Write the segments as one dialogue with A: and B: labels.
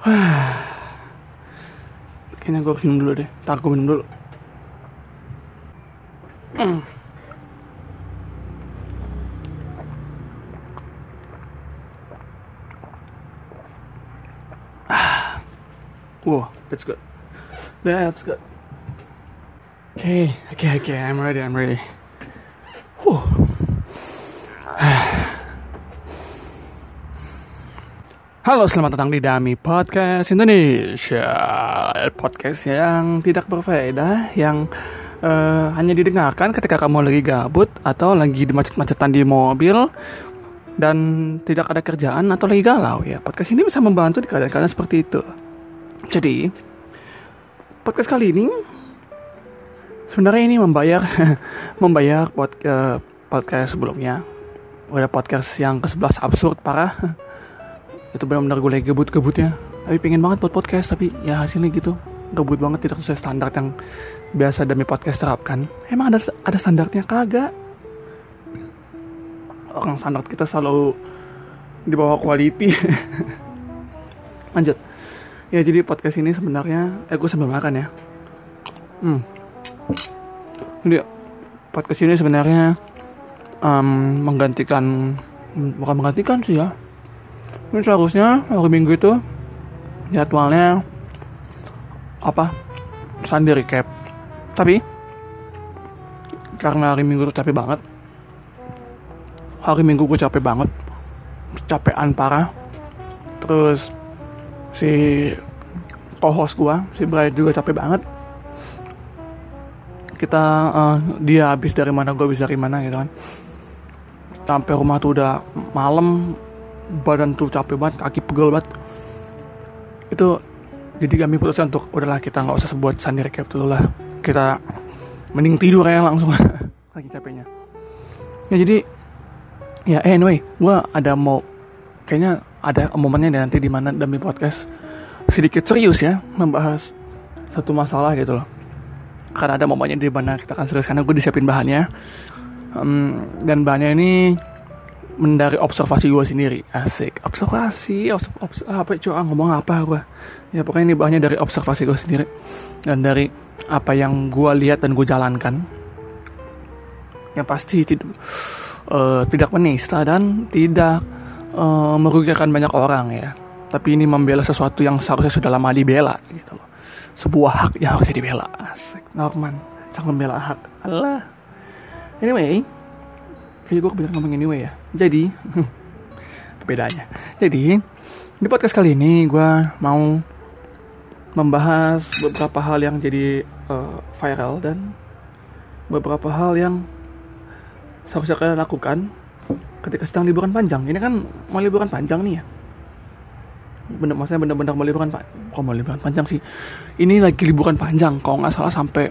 A: Kayaknya gue minum dulu deh. Ntar gue minum dulu. Mm. Ah. Wow, that's good. That's good. Okay, okay, okay. I'm ready. I'm ready. Whew. Halo, selamat datang di Dami Podcast Indonesia. Podcast yang tidak berfaedah, yang uh, hanya didengarkan ketika kamu lagi gabut atau lagi di macet-macetan di mobil dan tidak ada kerjaan atau lagi galau ya. Podcast ini bisa membantu di keadaan-keadaan seperti itu. Jadi, podcast kali ini sebenarnya ini membayar membayar pod, uh, podcast sebelumnya. Udah podcast yang ke-11 absurd parah. Itu benar-benar gue lagi gebut-gebutnya. Tapi pengen banget buat podcast tapi ya hasilnya gitu. Gebut banget tidak sesuai standar yang biasa demi podcast terapkan. Emang ada ada standarnya kagak? Orang standar kita selalu di bawah quality. Lanjut. Ya jadi podcast ini sebenarnya eh gue sambil makan ya. Hmm. Jadi podcast ini sebenarnya um, menggantikan bukan menggantikan sih ya. Ini seharusnya hari Minggu itu jadwalnya apa? Sunday recap. Tapi karena hari Minggu itu capek banget. Hari Minggu gue capek banget. Capean parah. Terus si co-host gue, si Brian juga capek banget. Kita uh, dia habis dari mana gue bisa dari mana gitu kan. Sampai rumah tuh udah malam badan tuh capek banget kaki pegel banget. Itu jadi kami putuskan untuk udahlah kita nggak usah sebuat sandi recap dulu lah. Kita mending tidur kayak langsung. Lagi capeknya. Ya jadi ya anyway gue ada mau kayaknya ada momennya nanti di mana demi podcast sedikit serius ya membahas satu masalah gitu loh. Karena ada momennya di mana kita akan serius karena gue disiapin bahannya. Um, dan bahannya ini dari observasi gue sendiri. Asik. Observasi obs, obs, apa coba ngomong apa gue ya pokoknya ini bahannya dari observasi gue sendiri. Dan dari apa yang gue lihat dan gue jalankan yang pasti tidak uh, tidak menista dan tidak uh, merugikan banyak orang ya. Tapi ini membela sesuatu yang seharusnya sudah lama dibela gitu loh. Sebuah hak yang harusnya dibela. Asik. Norman sangat membela hak. Allah anyway Kayaknya gue kebanyakan ngomong anyway ya. Jadi, bedanya. Jadi, di podcast kali ini gue mau membahas beberapa hal yang jadi uh, viral dan beberapa hal yang seharusnya kalian lakukan ketika sedang liburan panjang. Ini kan mau liburan panjang nih ya. Bener, maksudnya bener-bener mau liburan pak, kok mau liburan panjang sih? Ini lagi liburan panjang, kalau nggak salah sampai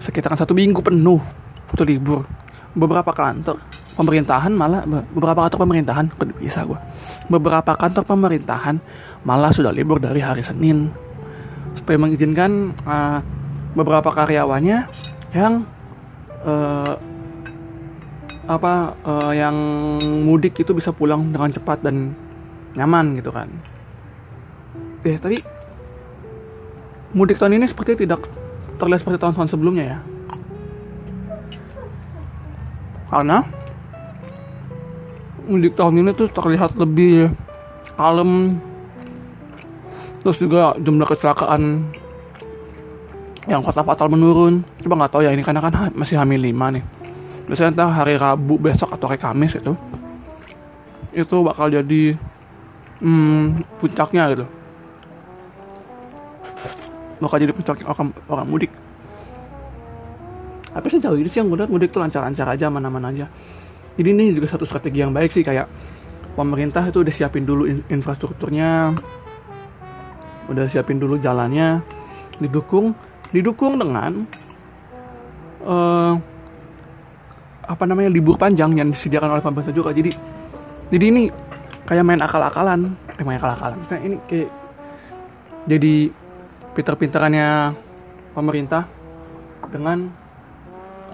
A: sekitaran satu minggu penuh untuk libur. Beberapa kantor pemerintahan malah beberapa kantor pemerintahan bisa gue beberapa kantor pemerintahan malah sudah libur dari hari Senin. Supaya mengizinkan uh, beberapa karyawannya yang uh, apa uh, yang mudik itu bisa pulang dengan cepat dan nyaman gitu kan. Eh tapi mudik tahun ini seperti tidak terlihat seperti tahun-tahun sebelumnya ya? Karena mudik tahun ini tuh terlihat lebih kalem. Terus juga jumlah kecelakaan yang fatal-fatal menurun. Coba nggak tahu ya ini karena kan masih hamil lima nih. Biasanya entah hari Rabu besok atau hari Kamis itu itu bakal jadi hmm, puncaknya gitu. Bakal jadi puncaknya orang, orang mudik. Tapi sejauh ini sih yang gue mudik tuh lancar-lancar aja mana-mana aja jadi ini juga satu strategi yang baik sih kayak pemerintah itu udah siapin dulu infrastrukturnya udah siapin dulu jalannya didukung didukung dengan uh, apa namanya libur panjang yang disediakan oleh pemerintah juga. Jadi jadi ini kayak main akal-akalan eh main akal-akalan. Misalnya ini kayak jadi pinter-pinterannya pemerintah dengan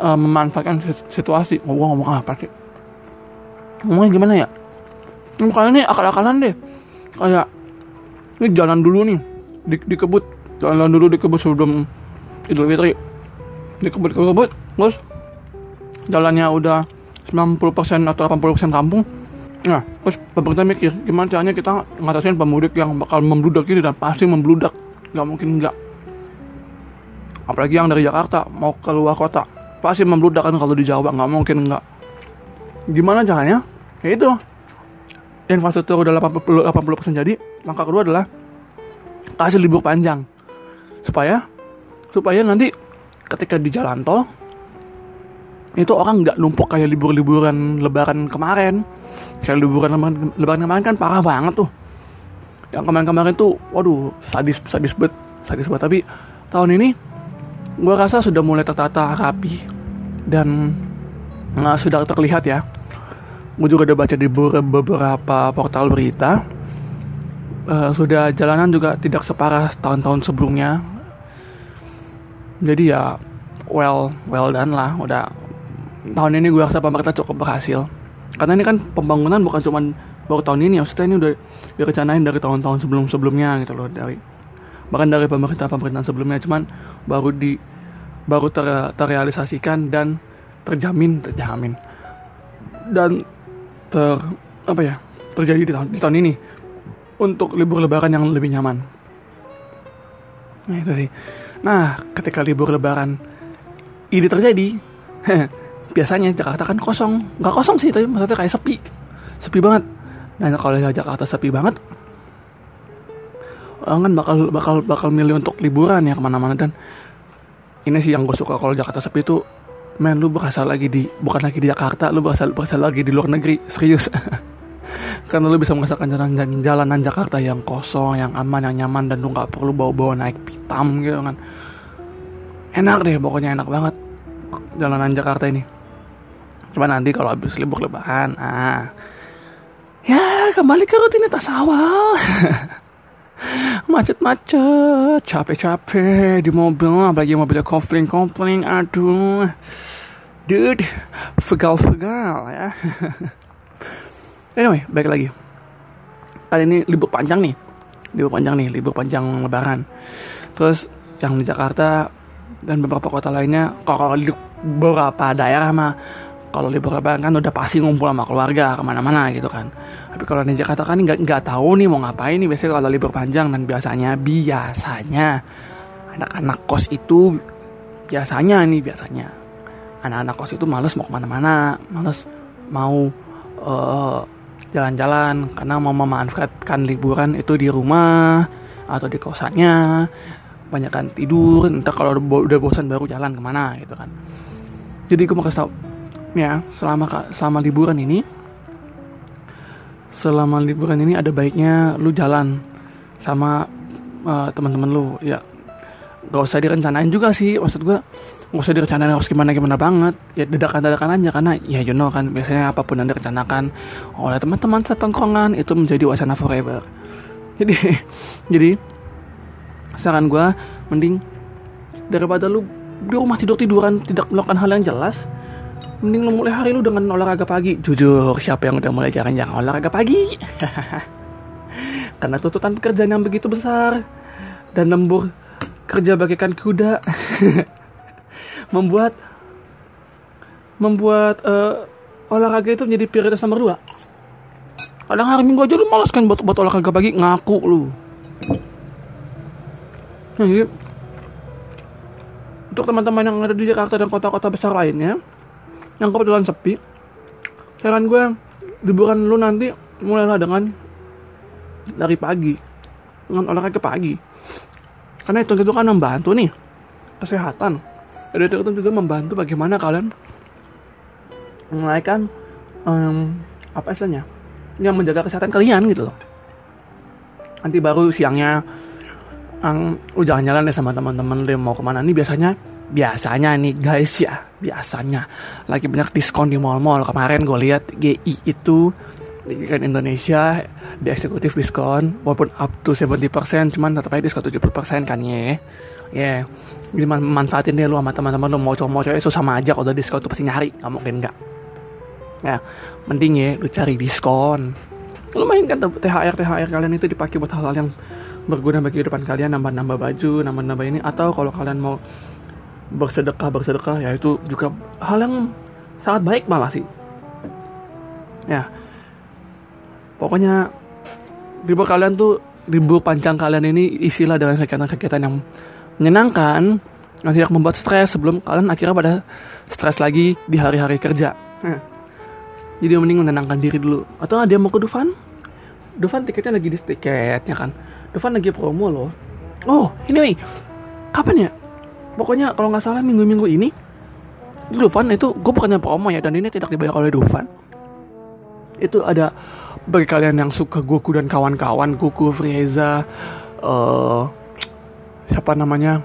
A: uh, memanfaatkan situasi. Mau ngomong apa sih ngomongnya gimana ya Makanya ini akal-akalan deh. Kayak ini jalan dulu nih di, di kebut, jalan dulu di kebut sebelum Idul Fitri. Di kebut terus jalannya udah 90% atau 80% kampung. Nah, terus pemerintah mikir gimana caranya kita ngatasin pemudik yang bakal membludak ini dan pasti membludak. Gak mungkin enggak. Apalagi yang dari Jakarta mau keluar kota pasti membludak kan kalau di Jawa nggak mungkin enggak. Gimana caranya? Ya itu infrastruktur udah 80 80% jadi, langkah kedua adalah kasih libur panjang. Supaya supaya nanti ketika di jalan tol itu orang nggak numpuk kayak libur-liburan lebaran kemarin. Kayak liburan lebaran, kemarin kan parah banget tuh. Yang kemarin-kemarin tuh waduh sadis sadis bet, sadis bet tapi tahun ini gue rasa sudah mulai tertata rapi dan nah, sudah terlihat ya gue juga udah baca di beberapa portal berita. Uh, sudah jalanan juga tidak separah tahun-tahun sebelumnya. Jadi ya well well done lah. Udah tahun ini gue rasa pemerintah cukup berhasil. Karena ini kan pembangunan bukan cuma baru tahun ini maksudnya ini udah direncanain dari tahun-tahun sebelum-sebelumnya gitu loh dari bahkan dari pemerintah pemerintahan sebelumnya. Cuman baru di baru ter, terrealisasikan dan terjamin terjamin. Dan ter apa ya terjadi di tahun, di tahun ini untuk libur lebaran yang lebih nyaman. Nah itu sih. Nah ketika libur lebaran ini terjadi, biasanya Jakarta kan kosong, nggak kosong sih tapi maksudnya kayak sepi, sepi banget. Dan kalau Jakarta sepi banget, orang kan bakal bakal bakal milih untuk liburan ya ke mana-mana dan ini sih yang gue suka kalau Jakarta sepi itu men lu berasa lagi di bukan lagi di Jakarta lu berasa berasa lagi di luar negeri. Serius. Karena lu bisa merasakan jalan jalanan Jakarta yang kosong yang aman yang nyaman dan lu nggak perlu bawa bawa naik pitam gitu kan. Enak deh pokoknya enak banget jalanan Jakarta ini. Cuma nanti kalau habis libur lebaran ah. Ya kembali ke rutinitas awal macet-macet capek-capek di mobil apalagi mobilnya kopling-kopling aduh. Dude fegal-fegal ya. Anyway baik lagi. Kali ini libur panjang nih. Libur panjang nih libur panjang lebaran. Terus yang di Jakarta dan beberapa kota lainnya kalau di beberapa daerah mah kalau libur lebaran kan udah pasti ngumpul sama keluarga ke mana-mana gitu kan. Tapi kalau di Jakarta kan nggak nggak tahu nih mau ngapain nih biasanya kalau libur panjang dan biasanya biasanya. Anak-anak kos itu biasanya nih biasanya. Anak-anak kos itu males mau ke mana-mana males mau uh, jalan-jalan karena mau memanfaatkan liburan itu di rumah atau di kosannya. Banyak kan tidur entah kalau udah bosan baru jalan ke mana gitu kan. Jadi gue mau kasih tau ya selama selama liburan ini selama liburan ini ada baiknya lu jalan sama uh, teman-teman lu ya. Gak usah direncanain juga sih maksud gue gak usah direncanain harus gimana gimana banget. Ya dadakan dadakan aja karena ya you know kan biasanya apa pun yang direncanakan oleh teman-teman setongkongan itu menjadi wacana forever. Jadi jadi saran gue mending daripada lu di rumah tidur tiduran tidak melakukan hal yang jelas mending lu mulai hari lu dengan olahraga pagi. Jujur siapa yang udah mulai jarang-jarang olahraga pagi? Karena tuntutan pekerjaan yang begitu besar dan lembur kerja bagaikan kuda membuat membuat uh, olahraga itu menjadi prioritas nomor dua. Kadang hari minggu aja lu malas kan buat, buat olahraga pagi ngaku lu. Nah, jadi, untuk teman-teman yang ada di Jakarta dan kota-kota besar lainnya yang kebetulan sepi. Saran gue liburan lu nanti mulailah dengan dari pagi. Dengan olahraga pagi. Karena itu itu kan membantu nih kesehatan. Dan itu juga membantu bagaimana kalian menaikkan um, apa istilahnya yang menjaga kesehatan kalian gitu loh. Nanti baru siangnya um, lu jalan-jalan deh sama teman-teman lu mau ke mana? Nih biasanya biasanya nih guys ya. Biasanya. Lagi banyak diskon di mall-mall. Kemarin gue lihat GI itu kan Indonesia di eksekutif diskon walaupun up to 70% cuman tetap aja diskon 70% kan ya ya yeah. manfaatin deh lu sama teman-teman lu mau coba mau coba itu sama aja kalau diskon tuh pasti nyari nggak mungkin nggak. Ya mending ya lu cari diskon. Lumayan kan THR THR kalian itu dipakai buat hal-hal yang berguna bagi kehidupan kalian nambah-nambah baju nambah-nambah ini atau kalau kalian mau bersedekah bersedekah ya itu juga hal yang sangat baik malah sih ya pokoknya libur kalian tuh libur panjang kalian ini isilah dengan kegiatan-kegiatan yang menyenangkan yang tidak membuat stres sebelum kalian akhirnya pada stres lagi di hari-hari kerja. Nah, jadi mending menenangkan diri dulu. Atau ada yang mau ke Dufan? Dufan tiketnya lagi di tiket ya kan. Dufan lagi promo loh. Oh ini anyway, kapan ya? Pokoknya kalau nggak salah minggu-minggu ini Dufan itu gue bukannya promo ya dan ini tidak dibayar oleh Dufan. Itu ada bagi kalian yang suka Goku dan kawan-kawan Goku Frieza uh, siapa namanya?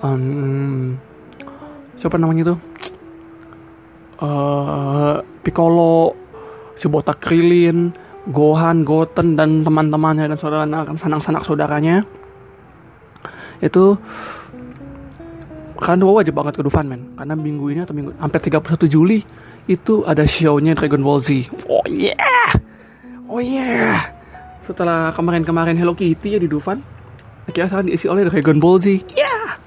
A: Um, siapa namanya itu? Uh, Piccolo si botak Krilin Gohan Goten dan teman-temannya dan saudara sanak-sanak saudaranya. Itu kan gue wajib banget ke Dufan men. Karena minggu ini atau minggu hampir 31 Juli itu ada show-nya Dragon Ball Z. Oh yeah! Oh yeah! Setelah kemarin-kemarin Hello Kitty ya di Dufan akhirnya sekarang diisi oleh Dragon Ball Z. Yeah!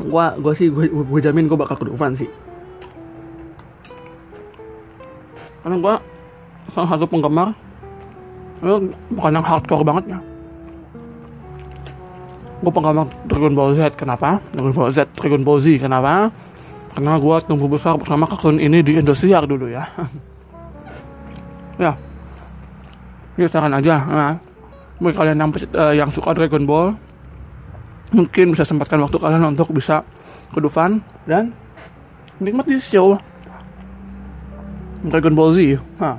A: Gua gua sih gua, gua jamin gua bakal ke Dufan sih. Karena gua salah satu penggemar. Itu bukan yang hardcore banget ya gue penggemar Dragon Ball Z kenapa? Dragon Ball Z Dragon Ball Z kenapa? Karena gue tumbuh besar bersama kartun ini di Indosiar dulu ya. Ya. Ini saran aja nah, bagi kalian yang uh, yang suka Dragon Ball mungkin bisa sempatkan waktu kalian untuk bisa ke Dufan dan menikmati show Dragon Ball Z. Nah,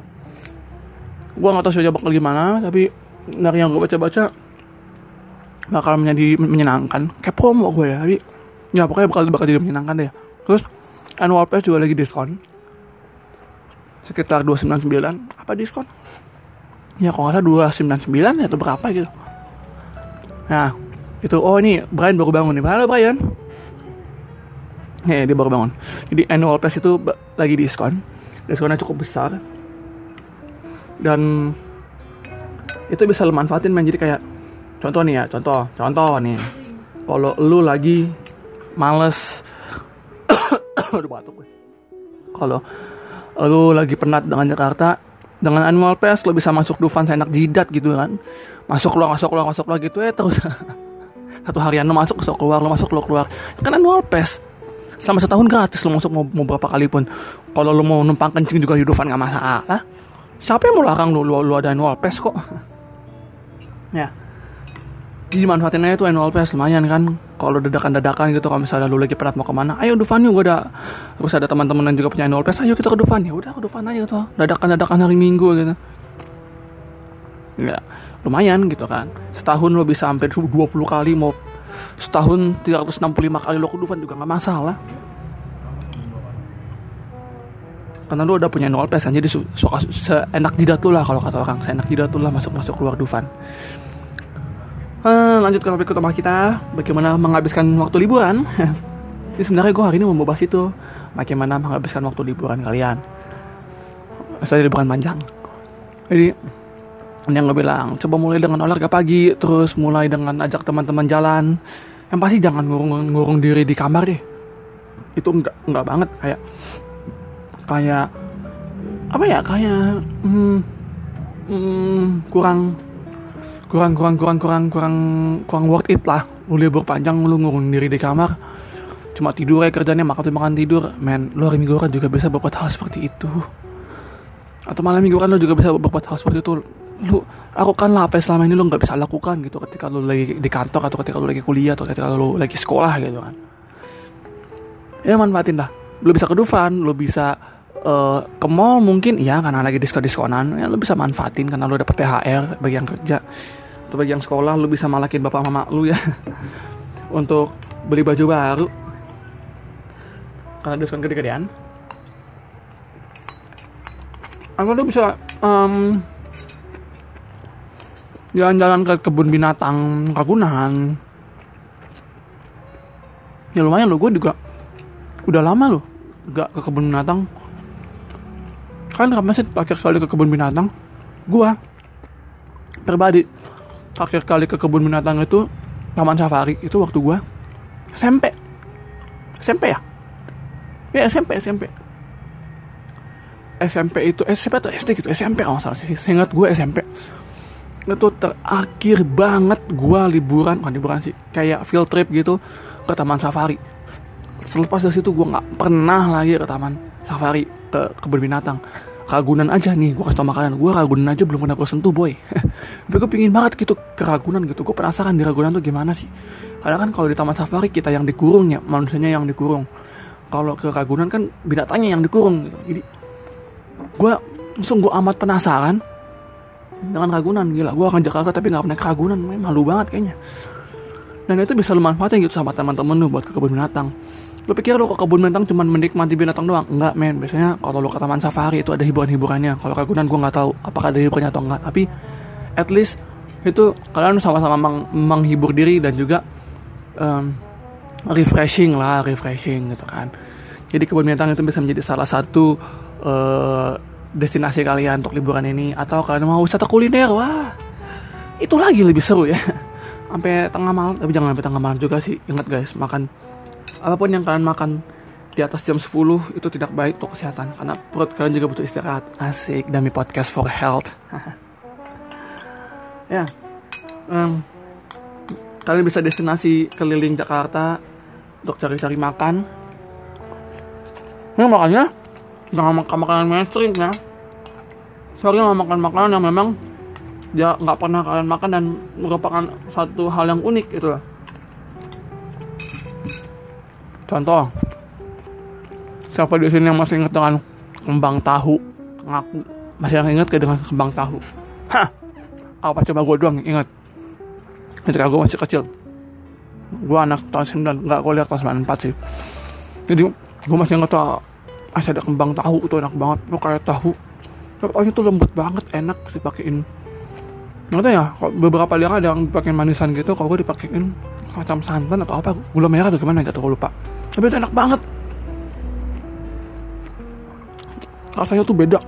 A: gue gak tau show bakal gimana tapi dari yang gue baca-baca bakal menjadi menyenangkan. Kayak promo gue ya tapi ya pokoknya bakal bakal jadi menyenangkan deh. Terus annual pass juga lagi diskon. Sekitar 299 apa diskon? Ya kalau nggak salah 299 atau berapa gitu. Nah itu oh ini Brian baru bangun nih. Halo Brian. Nih, dia baru bangun. Jadi annual pass itu lagi diskon. Diskonnya cukup besar. Dan itu bisa lo manfaatin main jadi kayak contoh nih ya contoh. Contoh nih. Kalau lu lagi males udah batuk gue. Kalau lu lagi penat dengan Jakarta dengan annual pass lo bisa masuk Dufan enak jidat gitu kan. Masuk keluar masuk keluar masuk keluar gitu ya terus satu harian lo masuk masuk keluar lo masuk lo keluar. Kan annual pass. Selama setahun gratis lo masuk mau, mau berapa kali pun. Kalau lo mau numpang kencing juga di Dufan nggak masalah. Siapa yang mau larang lo lo, lo ada annual pass kok? Ya jadi manfaatin aja tuh annual pass lumayan kan. Kalau dadakan-dadakan gitu kalau misalnya lu lagi penat mau ke mana ayo Dufan yuk gue ada terus ada teman-teman yang juga punya annual pass ayo kita ke Dufan. Ya udah ke Dufan aja tuh. Dadakan-dadakan hari Minggu gitu. Ya lumayan gitu kan. Setahun lo bisa sampai 20 kali mau setahun 365 kali lo ke Dufan juga nggak masalah. Karena lo udah punya annual pass jadi suka seenak jidat lu lah kalau kata orang. Seenak jidat lu lah masuk masuk keluar Dufan Uh, lanjut ke topik utama kita, bagaimana menghabiskan waktu liburan. Jadi sebenarnya gue hari ini mau bahas itu, bagaimana menghabiskan waktu liburan kalian. Saya liburan panjang. Jadi yang gue bilang, coba mulai dengan olahraga pagi, terus mulai dengan ajak teman-teman jalan. Yang pasti jangan ngurung-ngurung diri di kamar deh. Itu enggak enggak banget kayak kayak apa ya kayak hmm, hmm, kurang kurang kurang kurang kurang kurang kurang worth it lah. Lu libur panjang lu ngurung diri di kamar. Cuma tidur ya kerjanya makan tuh makan tidur. Men lu hari minggu kan juga bisa berbuat hal seperti itu. Atau malam minggu kan lu juga bisa berbuat hal seperti itu. Lu aku kan lah apa selama ini lu nggak bisa lakukan gitu ketika lu lagi di kantor atau ketika lu lagi kuliah atau ketika lu lagi sekolah gitu kan. Ya manfaatin lah. Lu bisa ke Dufan lu bisa uh, ke mall mungkin iya karena lagi diskon diskonan ya lu bisa manfaatin karena lu dapet THR bagi yang kerja. Atau bagi yang sekolah lu bisa malakin bapak mama lu ya. Untuk beli baju baru. Karena diskon gede-gedean. Atau lu bisa um, jalan-jalan ke kebun binatang Ragunan. Ya lumayan lo gue juga udah lama loh gak ke kebun binatang kan kapan sih terakhir kali ke kebun binatang? Gua pribadi terakhir kali ke kebun binatang itu taman safari itu waktu gua SMP SMP ya? Ya SMP SMP SMP itu SMP atau SD gitu? SMP kalau salah sih. Seingat gue SMP itu terakhir banget gue liburan bukan liburan sih kayak field trip gitu ke taman safari. Selepas dari situ gue nggak pernah lagi ke taman safari ke kebun binatang Ragunan aja nih gue kasih tau makanan. Gue Ragunan aja belum pernah gue sentuh boy. Tapi gue pingin banget gitu ke Ragunan gitu. Gue penasaran di Ragunan tuh gimana sih. Karena kan kalau di taman safari kita yang dikurung ya manusianya yang dikurung. Kalau ke Ragunan kan binatangnya yang dikurung gitu. Jadi gue sungguh amat penasaran dengan Ragunan gila gue akan Jakarta tapi nggak pernah ke Ragunan malu banget kayaknya. Dan itu bisa lo manfaatin gitu sama teman-teman lo buat ke kebun binatang Lo pikir lo ke kebun binatang cuma menikmati binatang doang? Enggak men, biasanya kalau lo ke taman safari itu ada hiburan-hiburannya. Kalau Ragunan gue nggak tahu apakah ada hiburannya atau enggak. Tapi at least itu kalian sama-sama meng menghibur diri dan juga um, refreshing lah, refreshing gitu kan. Jadi kebun binatang itu bisa menjadi salah satu uh, destinasi kalian untuk liburan ini atau kalian mau wisata kuliner wah itu lagi lebih seru ya sampai tengah malam tapi jangan sampai tengah malam juga sih ingat guys makan apa pun yang kalian makan di atas jam 10 itu tidak baik untuk kesehatan. Karena perut kalian juga butuh istirahat. Asik demi podcast for health. Ya um, kalian bisa destinasi keliling Jakarta untuk cari-cari makan. Ya makanya jangan makan makanan mainstream ya. Sorry nggak makan makanan yang memang ya nggak pernah kalian makan dan merupakan satu hal yang unik gitu lah Contoh, siapa di sini yang masih ingat dengan kembang tahu? Ngaku masih yang ingat ke dengan kembang tahu? Hah? Apa coba gue doang ingat? Ketika gue masih kecil, gue anak tahun 9, nggak gue lihat tahun 94 sih. Jadi gue masih ingat tuh masih ada kembang tahu itu enak banget, lo kayak tahu. Pokoknya tuh lembut banget, enak sih pakein. Nggak ya, beberapa liang ada yang dipakein manisan gitu, kalau gue dipakein macam santan atau apa, gula merah atau gimana gitu, gue lupa tapi itu enak banget. Rasanya tuh beda.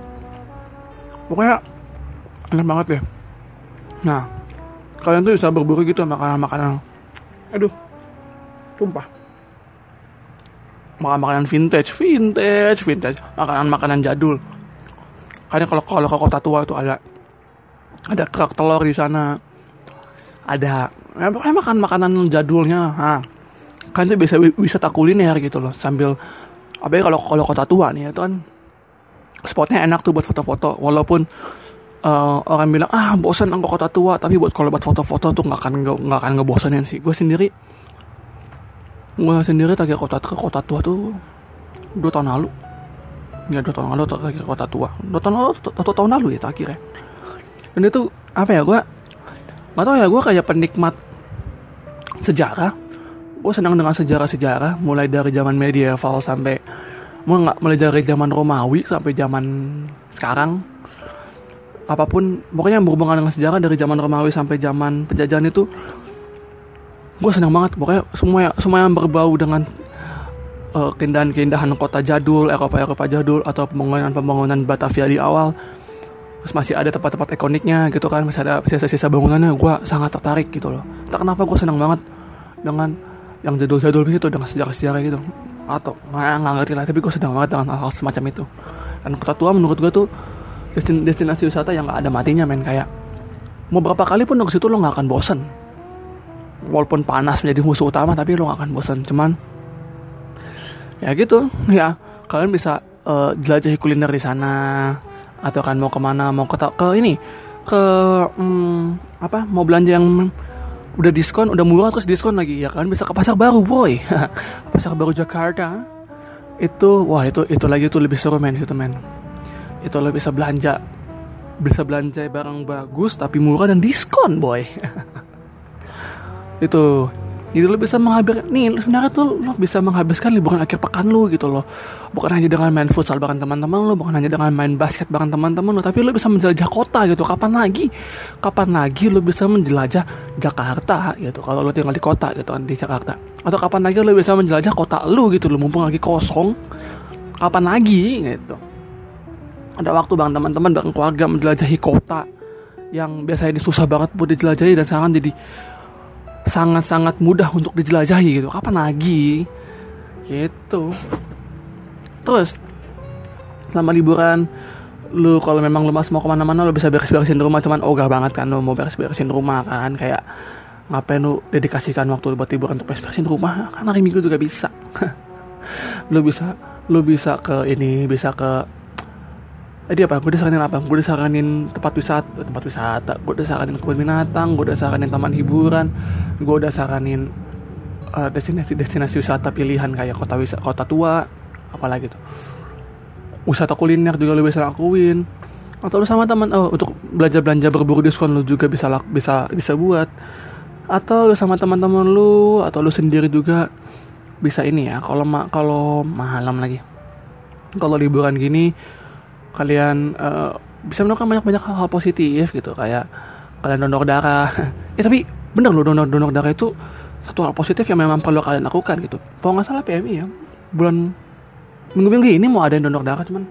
A: Pokoknya enak banget deh. Nah kalian tuh bisa berburu gitu makanan-makanan. Aduh tumpah makanan-makanan vintage vintage vintage. Makanan-makanan jadul. Karena kalau kalau ke kota tua itu ada. Ada kerak telur di sana. Ada. Ya, pokoknya makan makanan jadulnya ha kan itu bisa wisata kuliner gitu loh sambil apa ya kalau kalau kota tua nih itu kan spotnya enak tuh buat foto-foto walaupun uh, orang bilang ah bosan angkot kota tua tapi buat kalau buat foto-foto tuh nggak akan nggak akan ngebosanin sih. Gue sendiri gue sendiri tadi kota ke kota tua tuh dua tahun lalu. Ya dua tahun lalu tadi kota tua. Dua tahun lalu atau tahun lalu ya terakhir ya. Dan itu apa ya gue nggak tahu ya gue kayak penikmat sejarah gue senang dengan sejarah-sejarah mulai dari zaman medieval sampai mulai dari zaman Romawi sampai zaman sekarang. Apa pun pokoknya yang berhubungan dengan sejarah dari zaman Romawi sampai zaman penjajahan itu gue senang banget. Pokoknya semua semua yang berbau dengan uh, keindahan-keindahan kota jadul Eropa-Eropa jadul atau pembangunan-pembangunan Batavia di awal terus masih ada tempat-tempat ikoniknya gitu kan masih ada sisa-sisa bangunannya gue sangat tertarik gitu loh. Tak kenapa gue senang banget dengan yang jadul-jadul gitu dengan sejarah-sejarah gitu. Atau nggak nggak ngerti lah tapi gue sedang banget dengan hal-hal semacam itu. Dan kota tua menurut gue tuh destin destinasi wisata yang nggak ada matinya men. Kayak mau berapa kali pun ke situ lo nggak akan bosen. Walaupun panas menjadi musuh utama tapi lo gak akan bosen. Cuman ya gitu. Ya kalian bisa uh, jelajahi kuliner di sana atau kan mau ke mana mau ke ke ini ke um, apa mau belanja yang udah diskon udah murah terus diskon lagi. Ya kan bisa ke pasar baru boy. Pasar baru Jakarta. Itu wah itu itu lagi tuh lebih seru men itu men. Itu lo bisa belanja bisa belanja barang bagus tapi murah dan diskon boy. Itu jadi lo bisa menghabiskan nih sebenarnya tuh lo bisa menghabiskan liburan akhir pekan lo gitu loh. Bukan hanya dengan main futsal bareng teman-teman lo bukan hanya dengan main basket bareng teman-teman lo tapi lo bisa menjelajah kota gitu. Kapan lagi? Kapan lagi lo bisa menjelajah Jakarta gitu kalau lo tinggal di kota gitu kan di Jakarta? Atau kapan lagi lo bisa menjelajah kota lo gitu lo mumpung lagi kosong? Kapan lagi? Gitu. Ada waktu bang teman-teman bareng keluarga menjelajahi kota yang biasanya ini susah banget buat dijelajahi dan sekarang jadi sangat-sangat mudah untuk dijelajahi gitu. Kapan lagi? Gitu. Terus selama liburan lu kalau memang lu masih mau ke mana-mana lu bisa beres-beresin rumah. Cuman ogah banget kan lu mau beres-beresin rumah kan. Kayak ngapain lu dedikasikan waktu buat liburan untuk beres-beresin rumah? Kan hari minggu juga bisa. Lu bisa lu bisa ke ini bisa ke tadi apa? Gue udah saranin apa? Gue udah saranin tempat wisata. Tempat wisata. Gue udah saranin kebun binatang. Gue udah saranin taman hiburan. Gue udah saranin uh, destinasi destinasi wisata pilihan kayak kota wisata kota tua. Apalagi tuh. Wisata kuliner juga lu bisa lakuin. Atau lu sama teman oh untuk belanja belanja berburu diskon lu juga bisa bisa bisa buat. Atau lu sama teman-teman lu atau lu sendiri juga bisa ini ya. Kalau ma kalau malam lagi. Kalau liburan gini kalian uh, bisa melakukan banyak banyak hal, hal positif gitu kayak kalian donor darah. Ya tapi bener loh donor donor darah itu satu hal positif yang memang perlu kalian lakukan gitu. Kalau nggak salah PMI ya bulan minggu-minggu ini mau ada yang donor darah cuman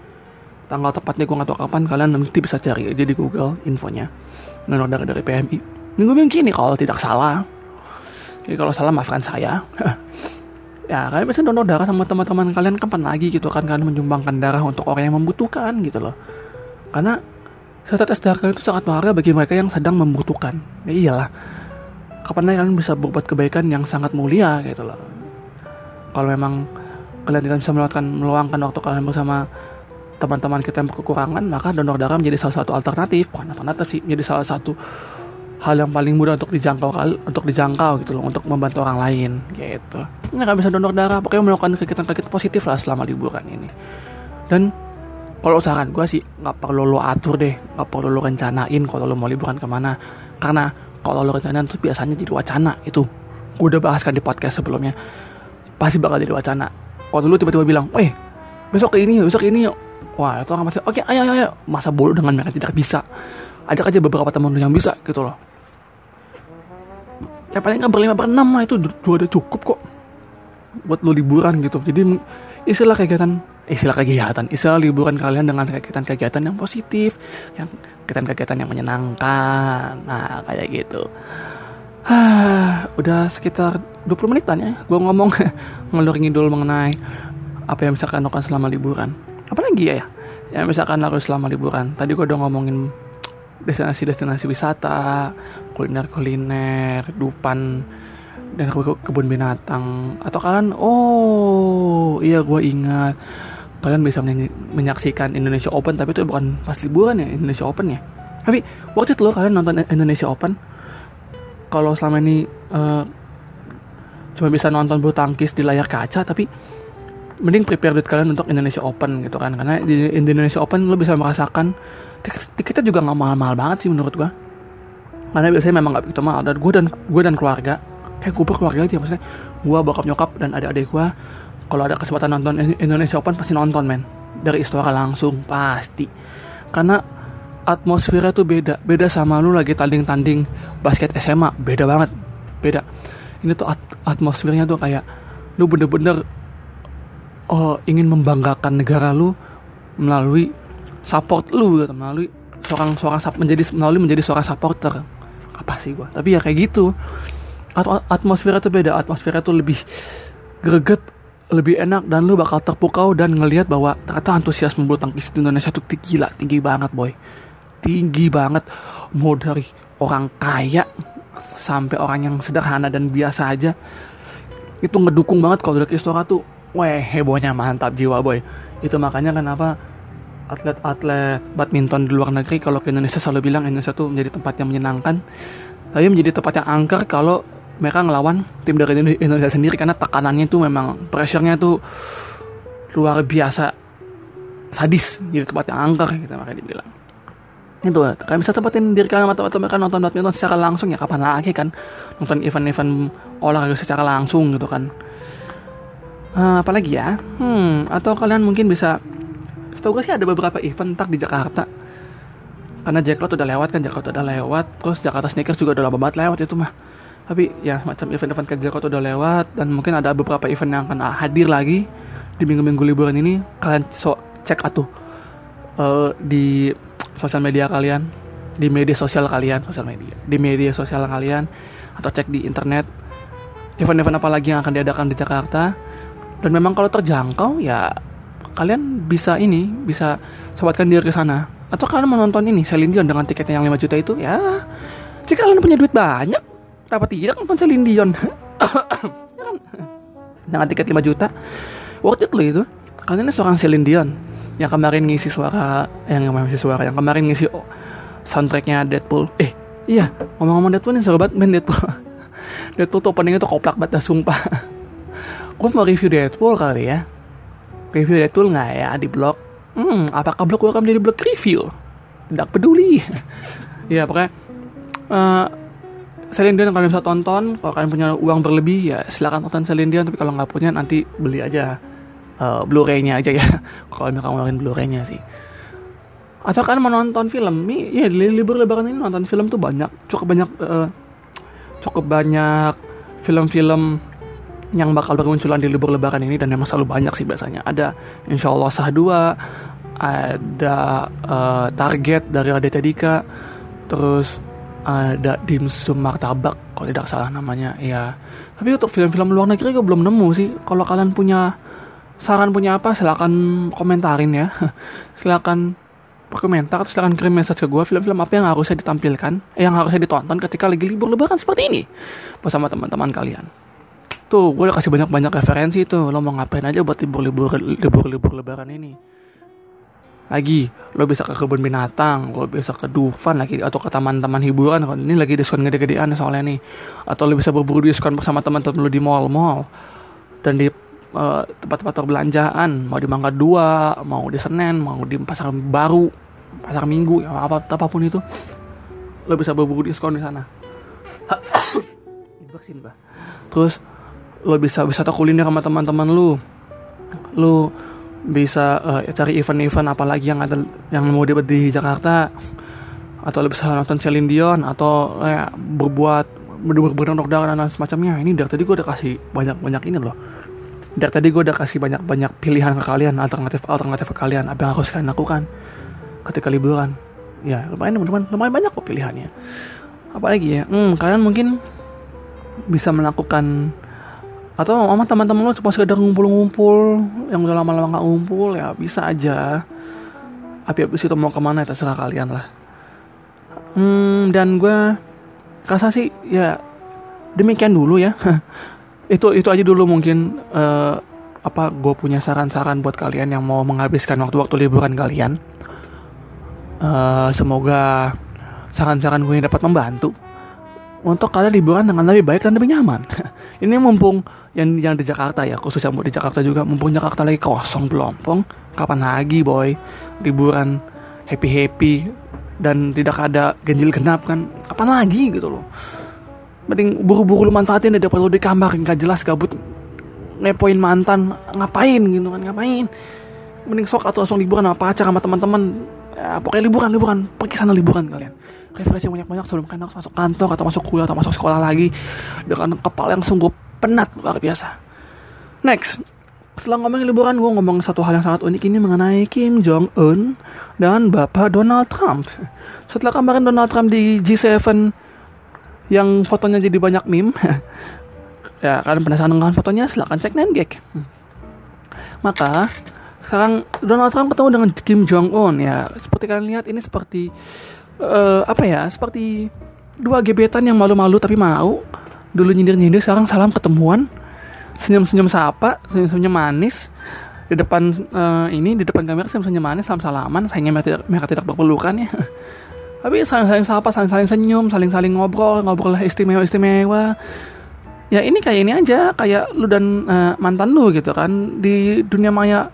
A: tanggal tepatnya gue nggak tahu kapan kalian nanti bisa cari aja di Google infonya donor darah dari PMI minggu-minggu ini kalau tidak salah jadi kalau salah maafkan saya ya kalian bisa donor darah sama teman-teman kalian kapan lagi gitu kan kalian menyumbangkan darah untuk orang yang membutuhkan gitu loh. Karena setetes darah itu sangat berharga bagi mereka yang sedang membutuhkan. Ya iyalah. Kapan lagi kalian bisa berbuat kebaikan yang sangat mulia gitu loh. Kalau memang kalian tidak bisa meluangkan meluangkan waktu kalian bersama teman-teman kita yang berkekurangan maka donor darah menjadi salah satu alternatif. Bukan alternatif sih menjadi salah satu hal yang paling mudah untuk dijangkau untuk dijangkau gitu loh untuk membantu orang lain gitu. Ini nggak bisa donor darah pokoknya melakukan kegiatan-kegiatan positif lah selama liburan ini. Dan kalau saran gue sih nggak perlu lo atur deh nggak perlu lo rencanain kalau lo mau liburan ke mana. Karena kalau lo rencanain itu biasanya jadi wacana itu gue udah bahas kan di podcast sebelumnya. Pasti bakal jadi wacana. Waktu lu tiba-tiba bilang eh besok ini besok ini. Yuk wah itu orang masih oke ayo ayo ayo. Masa bodoh dengan mereka tidak bisa ajak aja beberapa teman lu yang bisa gitu loh. Ya paling nggak berlima berenam lah itu juga udah cukup kok. Buat lu liburan gitu. Jadi istilah kegiatan istilah kegiatan istilah liburan kalian dengan kegiatan-kegiatan yang positif yang kegiatan-kegiatan yang menyenangkan. Nah kayak gitu. Udah sekitar 20 menitan ya gue ngomong ngelur ngidul mengenai apa yang bisa kalian lakukan selama liburan. Apalagi ya yang misalkan lakukan selama liburan. Tadi gue udah ngomongin destinasi-destinasi wisata kuliner-kuliner dupan dan ke kebun binatang. Atau kalian oh iya gue ingat. Kalian bisa menyaksikan Indonesia Open tapi itu bukan pas liburan ya Indonesia Open ya. Tapi waktu itu lo kalian nonton Indonesia Open. Kalau selama ini uh, cuma bisa nonton bulu tangkis di layar kaca tapi mending prepare duit kalian untuk Indonesia Open gitu kan. Karena di Indonesia Open lo bisa merasakan tiketnya juga nggak mahal-mahal banget sih menurut gua. Karena biasanya memang nggak begitu mahal. Dan gue dan gue dan keluarga kayak gue berkeluarga aja maksudnya gue bokap nyokap dan adik-adik gue kalau ada kesempatan nonton Indonesia Open pasti nonton men. Dari Istora langsung pasti. Karena atmosfernya tuh beda. Beda sama lu lagi tanding-tanding basket SMA beda banget. Beda. Ini tuh at atmosfernya tuh kayak lu bener-bener oh, ingin membanggakan negara lu melalui support lu gitu melalui seorang seorang menjadi melalui menjadi seorang supporter. Apa sih gua? Tapi ya kayak gitu. At atmosfernya tuh beda. Atmosfernya tuh lebih greget lebih enak dan lu bakal terpukau dan ngelihat bahwa ternyata antusiasme bulu tangkis di Indonesia tuh gila tinggi banget boy. Tinggi banget. Mau dari orang kaya sampai orang yang sederhana dan biasa aja itu ngedukung banget kalau dari Istora tuh. Weh hebohnya mantap jiwa boy. Itu makanya kenapa atlet-atlet badminton di luar negeri kalau ke Indonesia selalu bilang Indonesia tuh menjadi tempat yang menyenangkan. Tapi menjadi tempat yang angker kalau mereka ngelawan tim dari Indonesia sendiri karena tekanannya tuh memang pressure-nya tuh luar biasa sadis jadi tempat yang angker gitu makanya dibilang. Itu kalian bisa tempatin diri kalian atau, atau mereka nonton badminton secara langsung ya kapan lagi kan? Nonton event-event olahraga secara langsung gitu kan. Uh, apalagi ya? Hmm atau kalian mungkin bisa setahu gue sih ada beberapa event tak di Jakarta. Karena Jacklot udah lewat kan Jacklot udah lewat. Terus Jakarta Sneakers juga udah lama banget lewat itu mah. Tapi ya macam event-event kayak Jacklot udah lewat dan mungkin ada beberapa event yang akan hadir lagi di minggu-minggu liburan ini. Kalian so cek atuh uh, di sosial media kalian di media sosial kalian sosial media di media sosial kalian atau cek di internet event-event apa lagi yang akan diadakan di Jakarta. Dan memang kalau terjangkau ya kalian bisa ini bisa sobatkan diri ke sana. Atau kalian menonton ini Celine Dion dengan tiketnya yang 5 juta itu ya. Jika kalian punya duit banyak kenapa tidak nonton Celine Dion? Dengan tiket 5 juta worth it loh itu. Kalian ini seorang Celine Dion yang kemarin ngisi suara yang kemarin ngisi suara yang kemarin ngisi soundtracknya Deadpool. Eh iya ngomong-ngomong Deadpool nih sobat main Deadpool. Deadpool tuh openingnya tuh koplak banget dah sumpah. Gue mau review Deadpool kali ya review Deadpool nggak ya? Di blog. Hmm apakah blog akan menjadi blog review? Tidak peduli. Ya pokoknya uh, Celine Dion kalian bisa tonton. Kalau kalian punya uang berlebih ya silakan tonton Celine Dion. Tapi kalau nggak punya nanti beli aja uh, Blu-ray-nya aja ya. Kalau memang ngeluarin Blu-ray-nya sih. Atau kan menonton film? Ya di libur lebaran ini nonton film tuh banyak. Cukup banyak uh, cukup banyak film-film yang bakal bermunculan di libur lebaran ini dan memang selalu banyak sih biasanya. Ada Insya Allah Sah 2 ada uh, Target dari Raditya Dika terus ada dimsum martabak kalau tidak salah namanya ya tapi untuk film-film luar negeri gue belum nemu sih. Kalau kalian punya saran punya apa silahkan komentarin ya. Silahkan berkomentar silahkan kirim message ke gue film-film apa yang harusnya ditampilkan eh, yang harusnya ditonton ketika lagi libur lebaran seperti ini bersama teman-teman kalian tuh gue udah kasih banyak-banyak referensi tuh. Lo mau ngapain aja buat libur-libur libur-libur lebaran ini? Lagi lo bisa ke kebun binatang lo bisa ke Dufan lagi atau ke taman-taman hiburan. Kalau ini lagi diskon gede-gedean soalnya nih. Atau lo bisa berburu diskon bersama teman-teman lo di mall-mall. Dan di uh, tempat-tempat perbelanjaan. Mau di Mangga Dua mau di Senen mau di pasar baru pasar Minggu ya apa apa pun itu. Lo bisa berburu diskon di sana. Bersin bah terus lo bisa wisata kuliner sama teman-teman lo lo bisa uh, cari event-event apalagi yang ada yang mau dibuat di Jakarta. Atau lo bisa nonton Celine Dion atau eh, berbuat berdonor darah dan semacamnya. Ini dari tadi gue udah kasih banyak-banyak ini loh. Dari tadi gue udah kasih banyak-banyak pilihan ke kalian alternatif alternatif ke kalian. Apa yang harus kalian lakukan ketika liburan? Ya lumayan teman-teman. Lumayan banyak kok pilihannya. Apalagi ya? Hmm, kalian mungkin bisa melakukan atau sama teman-teman lo cuma sekedar ngumpul-ngumpul yang udah lama-lama nggak ngumpul ya bisa aja. Tapi abis itu mau ke mana ya terserah kalian lah. Hmm, dan gue rasa sih ya demikian dulu ya. Itu itu aja dulu mungkin uh, apa gue punya saran-saran buat kalian yang mau menghabiskan waktu-waktu liburan kalian. Uh, semoga saran-saran gue dapat membantu untuk kalian liburan dengan lebih baik dan lebih nyaman. Ini mumpung yang yang di Jakarta ya khusus yang mau di Jakarta juga mumpung Jakarta lagi kosong pelompong kapan lagi boy? Liburan happy happy dan tidak ada ganjil genap kan? Kapan lagi gitu loh. Mending buru-buru lu manfaatin deh daripada lu di kamar nggak jelas gabut ngepoin mantan ngapain gitu kan? Ngapain? Mending sok atau langsung liburan sama pacar sama teman-teman. Ya, pokoknya liburan liburan. Pergi sana liburan kalian refreshing banyak-banyak sebelum kalian harus masuk kantor atau masuk kuliah atau masuk sekolah lagi dengan kepala yang sungguh penat luar biasa. Next setelah ngomongin liburan gue ngomong satu hal yang sangat unik ini mengenai Kim Jong Un dan Bapak Donald Trump. Setelah kemarin Donald Trump di G7 yang fotonya jadi banyak meme ya kalian penasaran dengan fotonya silahkan cek Nengek. Maka sekarang Donald Trump ketemu dengan Kim Jong Un ya. Seperti kalian lihat ini seperti uh, apa ya seperti dua gebetan yang malu-malu tapi mau. Dulu nyindir-nyindir sekarang salam ketemuan. Senyum-senyum sapa senyum-senyum manis. Di depan uh, ini di depan kamera senyum-senyum manis salam salaman. Sayangnya mereka tidak, mereka tidak berpelukan ya. Tapi saling-saling sapa saling-saling senyum saling-saling ngobrol ngobrol istimewa-istimewa. Ya ini kayak ini aja kayak lu dan uh, mantan lu gitu kan. Di dunia maya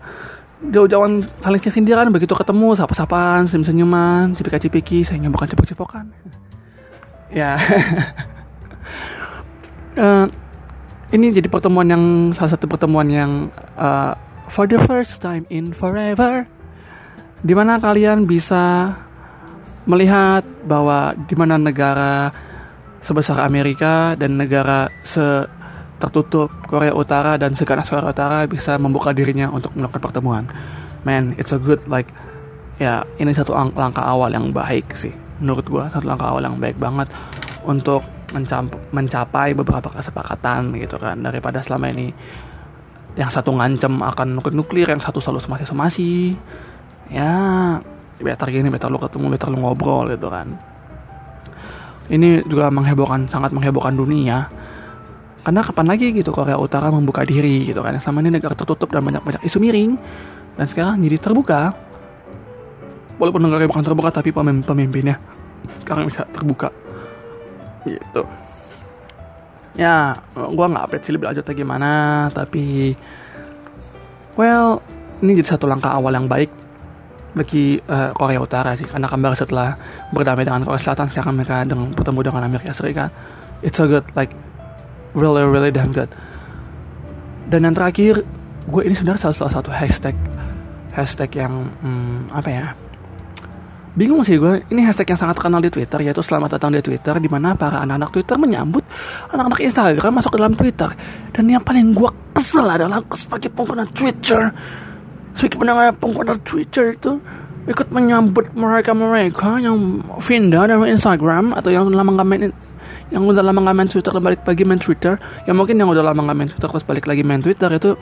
A: jauh-jauhan saling sindiran begitu ketemu sapa-sapaan senyum-senyuman cipika-cipiki saya bukan cipok-cipokan. Ya. Uh, ini jadi pertemuan yang salah satu pertemuan yang uh, for the first time in forever di mana kalian bisa melihat bahwa di mana negara sebesar Amerika dan negara se tertutup Korea Utara dan seganas Korea Utara bisa membuka dirinya untuk melakukan pertemuan. Man, it's a good like ya ini satu langkah awal yang baik sih. Menurut gue satu langkah awal yang baik banget untuk mencapai beberapa kesepakatan gitu kan. Daripada selama ini yang satu ngancem akan nuklir yang satu selalu semasi semasi ya better gini better lu ketemu better lu ngobrol gitu kan. Ini juga menghebohkan sangat menghebohkan dunia karena kapan lagi gitu Korea Utara membuka diri gitu kan? Selama ini negara tertutup dan banyak banyak isu miring. Dan sekarang jadi terbuka. Walaupun negara bukan terbuka tapi pemimpin pemimpinnya sekarang bisa terbuka. Gitu. Ya gue nggak update sih lebih lanjut gimana tapi well ini jadi satu langkah awal yang baik bagi uh, Korea Utara sih. Karena kembali setelah berdamai dengan Korea Selatan sekarang mereka dengan bertemu dengan Amerika Serikat. It's so good like really really damn good. Dan yang terakhir gue ini sebenarnya salah, satu hashtag hashtag yang hmm, apa ya bingung sih gue ini hashtag yang sangat terkenal di Twitter yaitu selamat datang di Twitter di mana para anak-anak Twitter menyambut anak-anak Instagram masuk ke dalam Twitter. Dan yang paling gue kesel adalah sebagai pengguna Twitter. Sebagai pengguna pengguna Twitter itu ikut menyambut mereka-mereka yang pindah dari Instagram atau yang lama nggak yang udah lama nggak main Twitter balik lagi main Twitter. Ya mungkin yang udah lama nggak main Twitter terus balik lagi main Twitter itu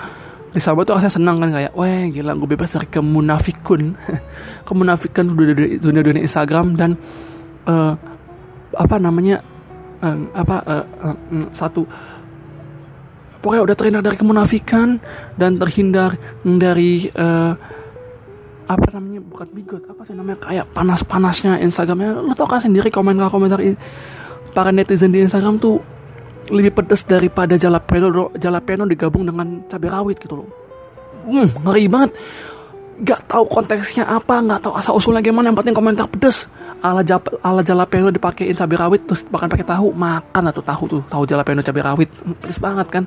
A: disambut tuh rasanya senang kan kayak wah gila gue bebas dari kemunafikun. Kemunafikan dunia, dunia dunia Instagram dan uh, apa namanya uh, apa uh, uh, satu pokoknya udah terhindar dari kemunafikan dan terhindar dari uh, apa namanya bukan bigot apa sih namanya kayak panas panasnya Instagramnya. Lo tau kan sendiri komentar komentar para netizen di Instagram tuh lebih pedas daripada jalapeno jalapeno digabung dengan cabai rawit gitu loh. Hmm, ngeri banget. Gak tahu konteksnya apa, gak tahu asal usulnya gimana. Yang penting komentar pedes. Ala jap, ala jalapeno dipakein cabai rawit terus bahkan pakai tahu makan atau tahu tuh tahu jalapeno cabai rawit hmm, pedes banget kan.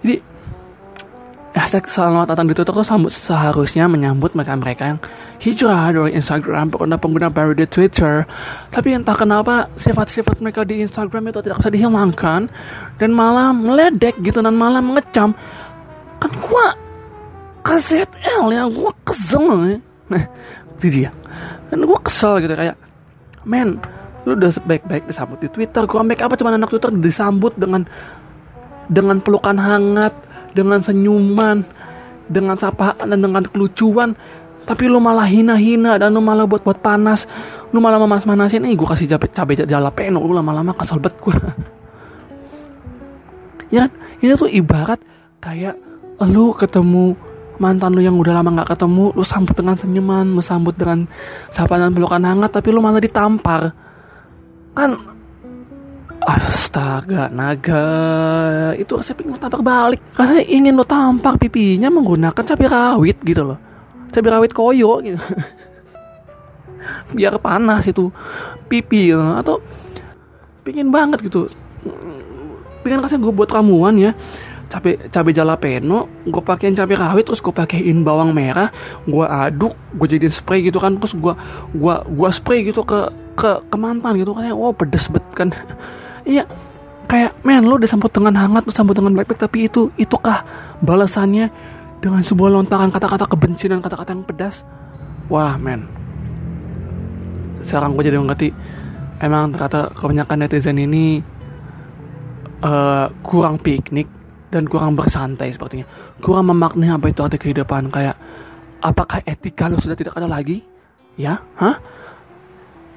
A: Jadi hashtag selamat datang di Twitter tuh seharusnya menyambut mereka-mereka yang hijrah dari Instagram pengguna-pengguna baru di Twitter. Tapi entah kenapa sifat-sifat mereka di Instagram itu tidak bisa dihilangkan. Dan malah meledek gitu dan malah mengecam. Kan gua KZL ya gua kesel ya. Nah ya dan gua kesel gitu kayak men lu udah baik-baik disambut di Twitter. Gua make apa cuma anak Twitter disambut dengan dengan pelukan hangat dengan senyuman dengan sapaan dan dengan kelucuan. Tapi lu malah hina-hina dan lu malah buat buat panas. Lu malah memanas-manasin. Eh gue kasih cabai cabai jalapeno lu lama-lama kesel bet gue ya kan? Ini tuh ibarat kayak lu ketemu mantan lu yang udah lama nggak ketemu lu sambut dengan senyuman lu sambut dengan sapaan dan pelukan hangat tapi lu malah ditampar. Kan Astaga, naga. Itu saya pengen tampar balik. Karena ingin lo tampar pipinya menggunakan cabai rawit gitu loh. Cabai rawit koyo gitu. Biar panas itu pipi ya. atau pingin banget gitu. Pingin kasih gue buat ramuan ya. Cabai cabai jalapeno gue pakein cabai rawit terus gue pakein bawang merah gue aduk gue jadiin spray gitu kan terus gue gue gue spray gitu ke ke ke mantan gitu kan wow pedes bet kan iya kayak men lo disambut dengan hangat lo sambut dengan baik-baik tapi itu itukah balasannya dengan sebuah lontaran kata-kata kebencian dan kata-kata yang pedas? Wah men. Sekarang gue jadi mengerti emang ternyata kebanyakan netizen ini uh, kurang piknik dan kurang bersantai sepertinya. Kurang memaknai apa itu arti kehidupan kayak apakah etika lo sudah tidak ada lagi? Ya? Hah?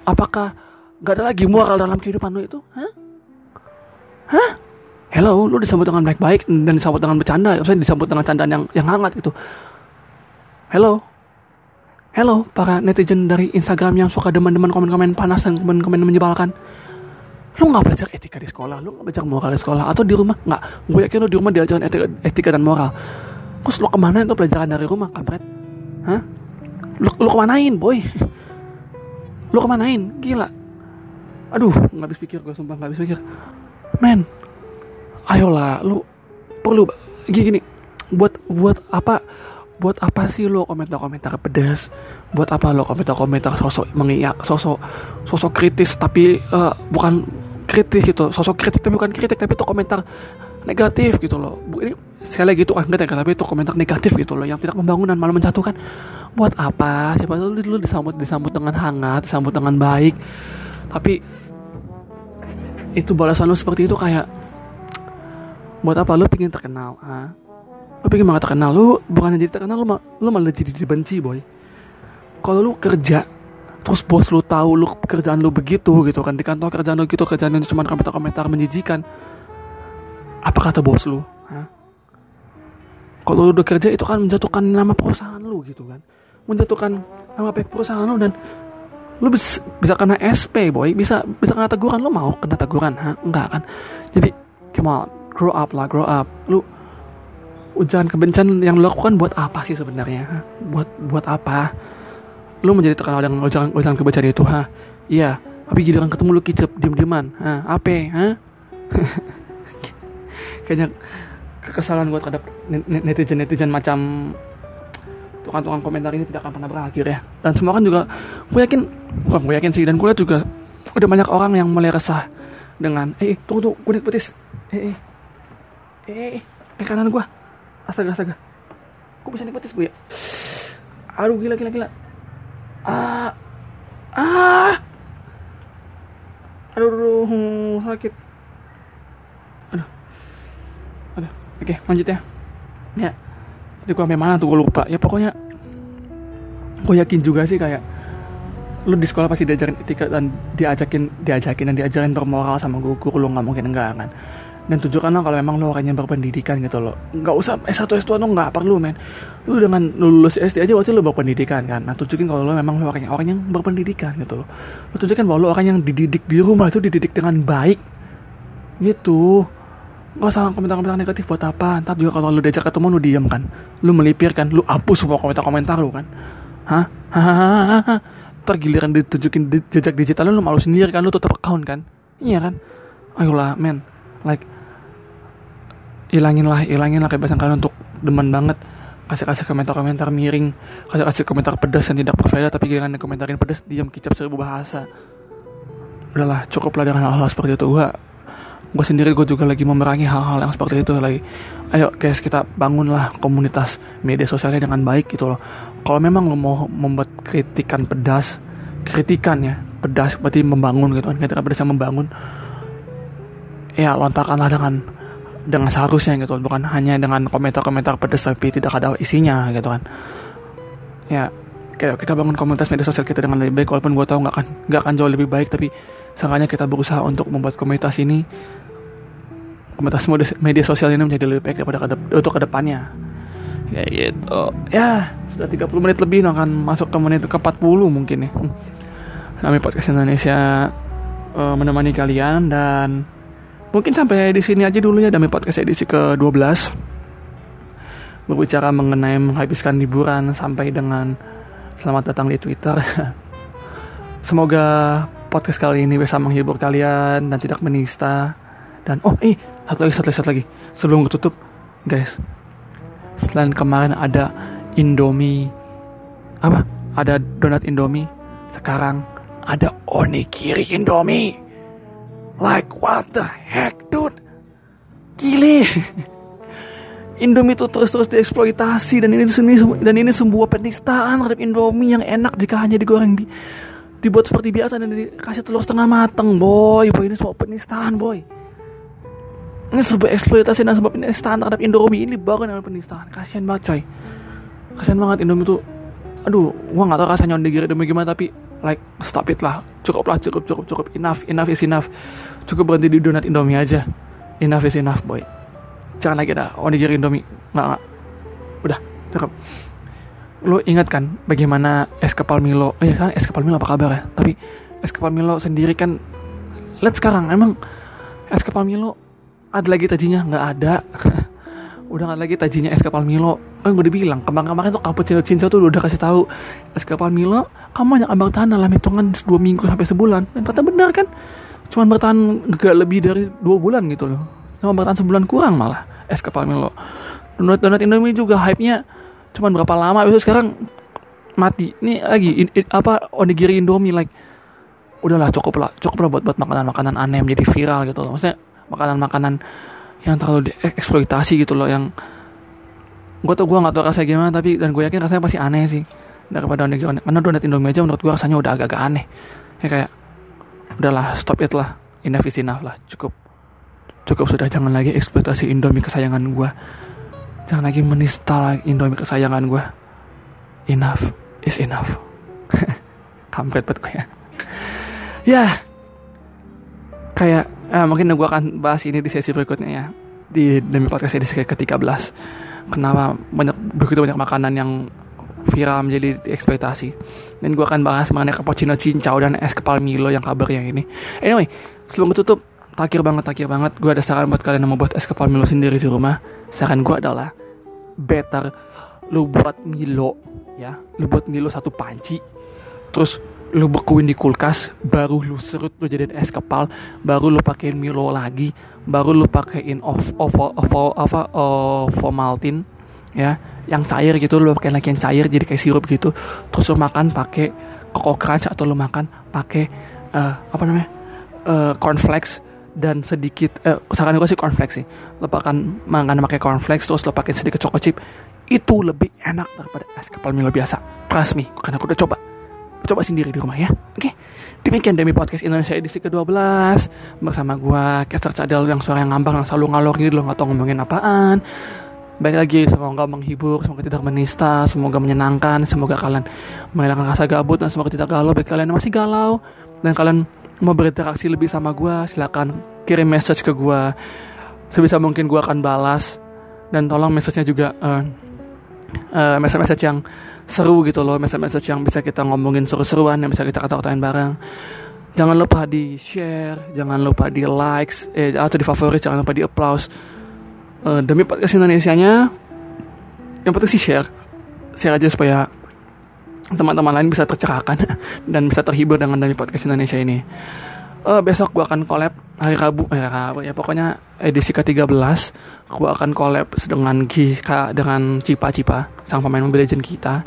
A: Apakah gak ada lagi moral dalam kehidupan lo itu? Hah hah? Hello lu disambut dengan baik-baik dan disambut dengan bercanda. Maksudnya disambut dengan candaan yang yang hangat gitu. Hello? Hello para netizen dari Instagram yang suka demen-demen komen-komen panas dan komen-komen menyebalkan. Lu nggak belajar etika di sekolah? Lu nggak belajar moral di sekolah? Atau di rumah? Nggak. Gue yakin lu di rumah diajarin etika, etika dan moral. Terus lu ke mana itu pelajaran dari rumah kampret? Hah? Lu, lu kemanain boy? Lu kemanain? Gila. Aduh nggak habis pikir gue sumpah nggak habis pikir men ayolah lu perlu gini, gini buat buat apa buat apa sih lo komentar-komentar pedas buat apa lo komentar-komentar sosok mengiak sosok sosok kritis tapi uh, bukan kritis gitu sosok kritik tapi bukan kritik tapi itu komentar negatif gitu loh. Ini sekali lagi itu kan kritik tapi itu komentar negatif gitu loh yang tidak membangun dan malah menjatuhkan. Buat apa? Siapa tahu lu disambut disambut dengan hangat disambut dengan baik. Tapi itu balasan lu seperti itu kayak buat apa? Lu pingin terkenal ha? lu pingin banget terkenal. Lu bukan jadi terkenal lu, lu malah jadi dibenci boy. Kalau lu kerja terus bos lu tahu lu kerjaan lu begitu gitu kan. Di kantor kerjaan lu gitu kerjaan lu cuma komentar-komentar menjijikan. Apa kata bos lu kalau lu udah kerja itu kan menjatuhkan nama perusahaan lu gitu kan. Menjatuhkan nama perusahaan lu dan lu bisa, bisa kena SP boy. Bisa bisa kena teguran. Lu mau kena teguran ha? Enggak kan? Jadi on. Grow up lah grow up. Lu ujian kebencian yang lu lakukan buat apa sih sebenarnya buat buat apa? Lu menjadi terkenal dengan ujian ujian kebencian itu ha? Iya. Tapi giliran ketemu lu kicep diem dieman ha? Apa ha? Kayaknya kekesalan gue terhadap netizen netizen macam tukang-tukang komentar ini tidak akan pernah berakhir ya. Dan semua kan juga gue yakin bukan gue yakin sih dan gue lihat juga udah banyak orang yang mulai resah dengan eh, eh tunggu tunggu gue naik petis. Eh eh eh eh kanan gue astaga astaga. Kok bisa naik petis gue ya? Aduh gila gila gila. Ah ah. Aduh, aduh, aduh sakit. Aduh. Aduh oke lanjut ya. Ya itu gue mana tuh gue lupa. Ya pokoknya gue yakin juga sih kayak lu di sekolah pasti diajarin etika dan diajakin diajakin dan diajarin bermoral sama guru lu nggak mungkin enggak kan? Dan tunjukkanlah kalau memang lo orang yang berpendidikan gitu loh. Nggak usah S1 S2 lo nggak perlu men. Lu dengan lulus SD aja waktu lo berpendidikan kan? Nah tunjukin kalau lo memang lo orang yang, orang yang berpendidikan gitu loh. Lo tunjukkan bahwa lo orang yang dididik di rumah itu dididik dengan baik. Gitu Gak usah komentar-komentar negatif buat apa? Ntar juga kalau lu diajak ketemu lu diem kan? Lu melipir kan? Lu hapus semua komentar-komentar lu kan? Hah? Ntar giliran ditunjukin di jejak digital lu, lu malu sendiri kan? Lu tutup account kan? Iya kan? Ayolah men. Like Ilangin lah Ilangin lah kebebasan kalian untuk Demen banget. Kasih-kasih komentar-komentar miring. Kasih-kasih komentar pedas yang tidak berfaedah Tapi giliran komentarin pedas Diam kicap seribu bahasa. Udahlah cukuplah dengan hal-hal seperti itu. Gua gue sendiri gue juga lagi memerangi hal-hal yang seperti itu lagi. Ayo guys kita bangunlah komunitas media sosialnya dengan baik gitu loh. Kalau memang lo mau membuat kritikan pedas kritikan ya pedas berarti membangun gitu kan kritikan pedas yang membangun ya lontarkanlah dengan dengan seharusnya gitu bukan hanya dengan komentar-komentar pedas tapi tidak ada isinya gitu kan. Ya kayak kita bangun komunitas media sosial kita dengan lebih baik walaupun gue tahu nggak akan nggak akan jauh lebih baik tapi seenggaknya kita berusaha untuk membuat komunitas ini komunitas media sosial ini menjadi lebih baik daripada kedep untuk ke depannya. Ya gitu. Ya sudah 30 menit lebih akan masuk ke menit ke 40 mungkin ya. Kami podcast Indonesia uh, menemani kalian dan mungkin sampai di sini aja dulu ya dami podcast edisi ke 12 berbicara mengenai menghabiskan liburan sampai dengan selamat datang di Twitter. Semoga podcast kali ini bisa menghibur kalian dan tidak menista. Dan oh eh satu lagi satu lagi satu lagi. Sebelum tutup guys. Selain kemarin ada Indomie apa? Ada donat Indomie. Sekarang ada onigiri Indomie. Like what the heck dude? Gile. Indomie itu terus-terus dieksploitasi dan ini seni dan ini sebuah penistaan terhadap Indomie yang enak jika hanya digoreng di dibuat seperti biasa dan dikasih telur setengah mateng boy. Boy ini sebuah penistaan boy ini sebuah eksploitasi dan sebuah penistaan terhadap Indomie. Ini baru dengan penistaan. Kasihan banget coy. Kasihan banget Indomie tuh aduh gua nggak tahu rasanya onigiri Indomie gimana tapi like stop it lah. Cukup lah cukup cukup cukup. Enough enough is enough. Cukup berhenti di donat Indomie aja. Enough is enough boy. Jangan lagi dah onigiri Indomie. Nggak nggak. Udah cukup. Lo ingat kan bagaimana es kepal Milo? Eh sekarang es kepal Milo apa kabar ya? Tapi es kepal Milo sendiri kan lihat sekarang emang es kepal Milo ada lagi tajinya? Nggak ada. Udah nggak lagi tajinya es kapal Milo. Kan gue udah bilang kemarin-kemarin tuh cappuccino cinta tuh udah kasih tahu es kapal Milo kamu hanya abang tahan dalam hitungan dua minggu sampai sebulan. Dan kata benar kan? Cuman bertahan gak lebih dari dua bulan gitu loh. Cuma bertahan sebulan kurang malah es kapal Milo. Donat donat Indomie juga hype nya cuman berapa lama itu sekarang mati. Ini lagi in, in, apa onigiri Indomie like udahlah cukup lah cukup lah buat buat makanan makanan aneh menjadi viral gitu loh. Maksudnya makanan-makanan yang terlalu dieksploitasi gitu loh yang gue tuh gue nggak tahu rasanya gimana tapi dan gue yakin rasanya pasti aneh sih daripada donat karena donat Indomie aja menurut gue rasanya udah agak-agak aneh. Ya kayak udahlah stop it lah. Enough is enough lah. Cukup. Cukup sudah jangan lagi eksploitasi Indomie kesayangan gue jangan lagi menista Indomie kesayangan gue enough is enough. Kampret buat gue ya. Ya. Kayak eh, mungkin gue akan bahas ini di sesi berikutnya ya. Di demi podcast edisi ke-13 kenapa banyak begitu banyak makanan yang viral menjadi eksploitasi dan gue akan bahas mengenai cappuccino cincau dan es kepal Milo yang kabarnya ini. Anyway sebelum tutup takir banget takir banget. Gue ada saran buat kalian yang mau buat es kepal Milo sendiri di rumah. Saran gue adalah better lu buat Milo ya. Lu buat Milo satu panci terus lu bekuin di kulkas baru lu serut lu jadiin es kepal baru lu pakein Milo lagi baru lu pakein off off apa Ovomaltine ya yang cair gitu lu pakai lagi yang cair jadi kayak sirup gitu. Terus lu makan pakai Coco Crunch atau lu makan pakai uh, apa namanya uh, cornflakes dan sedikit eh, saran gue sih cornflakes sih. Lo makan makan pakai cornflakes terus lo pakai sedikit choco chip itu lebih enak daripada es kepal Milo biasa. Trust me karena aku udah coba coba sendiri di rumah ya. Oke. Demikian demi podcast Indonesia edisi ke-12 bersama gue Kester Cadel yang suara yang ngambang yang selalu ngalor gitu lo gak tau ngomongin apaan. Baik lagi, semoga menghibur, semoga tidak menista, semoga menyenangkan, semoga kalian menghilangkan rasa gabut dan semoga tidak galau. Bagi kalian masih galau dan kalian mau berinteraksi lebih sama gue, silakan kirim message ke gue. Sebisa mungkin gue akan balas dan tolong message-nya juga uh, uh, message-message yang seru gitu loh, message-message yang bisa kita ngomongin seru-seruan, yang bisa kita kata-katain bareng. Jangan lupa di share, jangan lupa di likes, eh, atau di favorit, jangan lupa di applause uh, demi podcast Indonesia-nya yang penting sih share. Share aja supaya teman-teman lain bisa tercerahkan dan bisa terhibur dengan demi podcast Indonesia ini uh, besok gue akan collab hari Rabu eh, Rabu ya pokoknya edisi ke-13 gue akan collab dengan Gika dengan Cipa Cipa sang pemain Mobile Legend kita.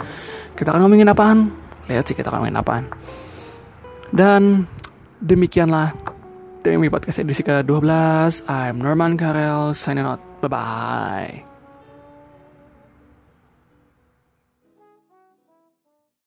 A: Kita akan ngomongin apaan? Lihat sih kita akan ngomongin apaan. Dan demikianlah Demi podcast edisi ke-12 I'm Norman Karel signing out. Bye bye.